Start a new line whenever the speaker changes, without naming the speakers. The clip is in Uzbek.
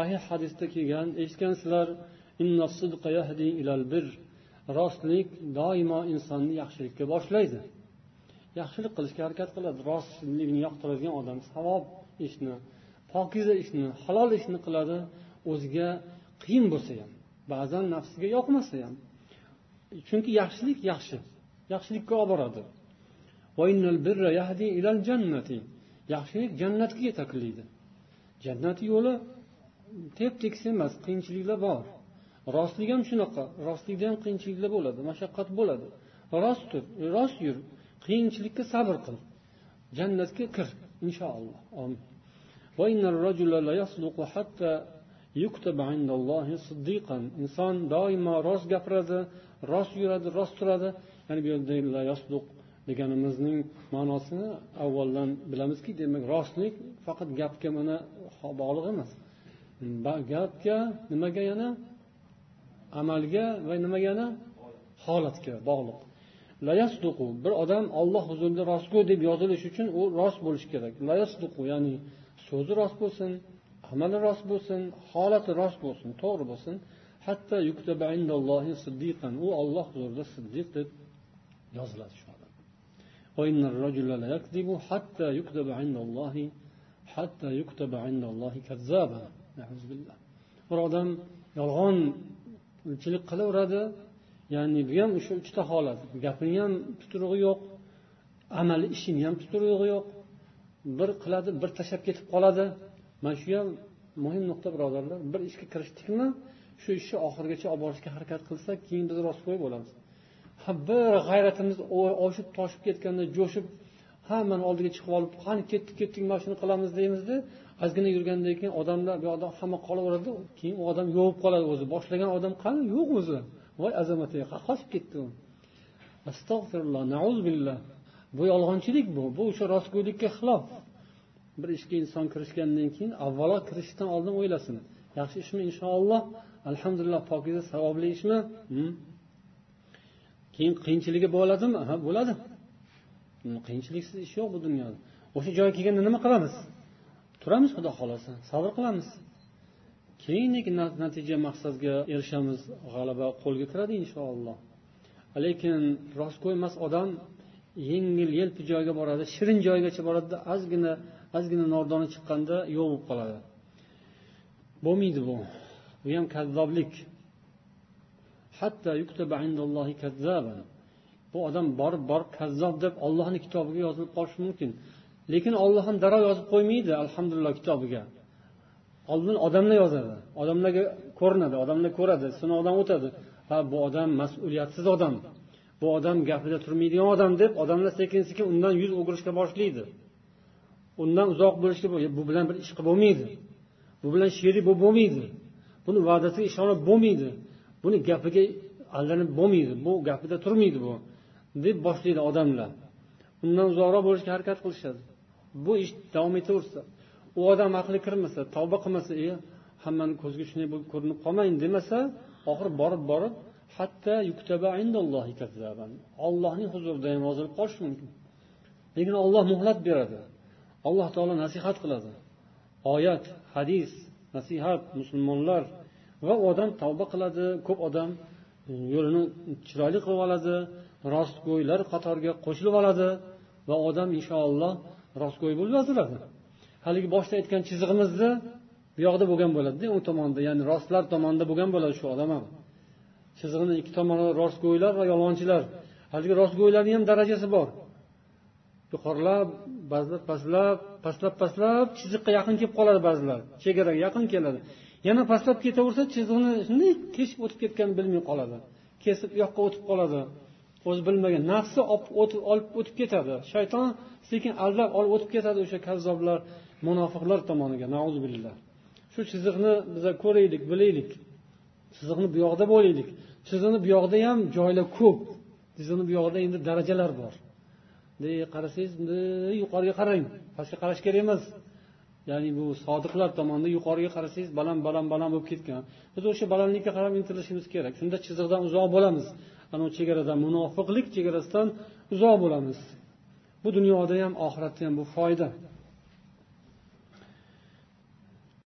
sahih hadisda kelgan eshitgansizlar rostlik doimo insonni yaxshilikka boshlaydi. Yaxshilik qilishga harakat qiladi. Rostlikni yoqtiradigan odam savob ishni pokiza ishni halol ishni qiladi o'ziga qiyin bo'lsa ham ba'zan nafsiga yoqmasa ham. Chunki yaxshilik yaxshi yaxshilikka olib boradi. Yaxshilik jannatga yetaklaydi jannat yo'li tep tekis emas qiyinchiliklar bor. Rostlik ham shunaqa rostlikda ham qiyinchiliklar bo'ladi mashaqqat bo'ladi. Rost tur rost yur qiyinchilikka sabr qil. Jannatga kir inshaalloh. Omin inson doimo rost gapiradi rost yuradi rost turadi. Ya'ni bu yerda deganimizning ma'nosini avvaldan bilamizki demak rostlik faqat gapga mana bog'liq emas. gapga nimaga yana? Amalga va nimaga yana? Holatga bog'liq. Layasduqu bir odam olloh huzurida rostgo'y deb yozilishi uchun u rost bo'lishi kerak. Layasduqu ya'ni so'zi rost bo'lsin amali rost bo'lsin holati rost bo'lsin to'g'ri bo'lsin. Hatto siddiqan u olloh huzurida siddiq deb yoziladi shu odam. Hatto bir odam yolg'onchilik qilaveradi ya'ni bu ham o'sha uchta holat. Gapini ham tuturug'i yo'q amali ishini ham tuturug'i yo'q. Bir qiladi bir tashlab ketib qoladi. Mana shu ham muhim nuqta birodarlar. Bir ishga kirishdikmi shu ishni oxirigacha olib borishga harakat qilsak keyin biz rostgo'y bo'lamiz ha bir g'ayratimiz oshib toshib ketganda jo'shib hammani oldiga chiqib olib qani ketdik ketdik mana shuni qilamiz deymizda ozgina yurgandan keyin odamlar bu yoqda hamma qolaveradi keyin u odam yovib qoladi o'zi. Boshlagan odam qani? Yo'q o'zi. Voy azamat qochib ketdi u. Astag'firulloh billah. Bu yolg'onchilik bu. Bu o'sha rostgo'ylikka xilof. Bir ishga inson kirishgandan keyin avvalo kirishishdan oldin o'ylasin. Yaxshi ishmi inshaalloh alhamdulillah pokiza savobli ishmi? Keyin qiyinchiligi bo'ladimi? Ha bo'ladi. Hm, qiyinchiliksiz ish yo'q bu dunyoda. O'sha joyga kelganda nima qilamiz? Turamiz xudo xohlasa. Sabr qilamiz. Keyin natija maqsadga erishamiz. G'alaba qo'lga kiradi inshaalloh. Lekin rostgo'y emas odam yengil yelpi joyga boradi shirin joygacha boradida ozgina ozgina nordoni chiqqanda yo'q bo'lib qoladi. Bo'lmaydi bu. Bu ham kazzoblik. Bu odam borib borib kazzob deb ollohni kitobiga yozilib qolishi mumkin. Lekin olloh ham darrov yozib qo'ymaydi alhamdulillah kitobiga. Oldin odamlar yozadi. Odamlarga ko'rinadi odamlar ko'radi sinovdan o'tadi. Ha bu odam mas'uliyatsiz odam. Bu odam gapida turmaydigan odam deb odamlar sekin sekin undan yuz o'girishga boshlaydi. Undan uzoq bo'lishga bu bilan bir ish qilib bo'lmaydi. Bu bilan sherik bo'lib bo'lmaydi. Buni va'dasiga ishonib bo'lmaydi. Buni gapiga aldanib bo'lmaydi. Bu gapida turmaydi bu deb boshlaydi odamlar. Undan uzoqroq bo'lishga harakat qilishadi. Bu ish davom etaversa u odam aqli kirmasa tavba qilmasa e hammani ko'ziga shunday bo'lib ko'rinib qolmayin demasa oxiri borib borib hatto ollohning huzurida ham yozilib qolishi mumkin. Lekin olloh muhlat beradi. Alloh taolo nasihat qiladi. Oyat hadis nasihat musulmonlar va u odam tavba qiladi. Ko'p odam e, yo'lini chiroyli qilib oladi rostgo'ylar qatoriga qo'shilib oladi va odam inshaalloh rostgo'y bo'lib haligi boshida aytgan chizig'imizni bu yoqda bo'lgan bo'ladida u tomonda. Ya'ni rostlar tomonida bo'lgan bo'ladi shu odam ham. Chizig'ini ikki tomoni rostgo'ylar va yolg'onchilar haligi rostgo'ylarni ham darajasi bor. Yuqorilab ba'zilar pastlab pastlab pastlab chiziqqa yaqin kelib qoladi ba'zilar. Chegaraga yaqin keladi. Yana pastlab ketaversa chizig'ini shunday kesib o'tib ketganini bilmay qoladi. Kesib u yoqqa o'tib qoladi. O'zi bilmagan. Nafsi olib o'tib ketadi. Shayton sekin aldab olib o'tib ketadi o'sha kazzoblar munofiqlar tomoniga. Billah shu chiziqni biza ko'raylik bilaylik. Chiziqni bu yoqda bo'laylik. Chiziqni bu yoqda ham joylar ko'p. Chiziqni bu yoqda endi darajalar bor. Bunday qarasangiz bunday yuqoriga qarang. Pastga qarash kerak emas. Ya'ni bu sodiqlar tomonida yuqoriga qarasangiz baland baland baland bo'lib ketgan. Biz o'sha balandlikka qarab intilishimiz kerak. Shunda chiziqdan uzoq bo'lamiz. Ana u chegaradan munofiqlik chegarasidan uzoq bo'lamiz. Bu dunyoda ham oxiratda ham bu foyda.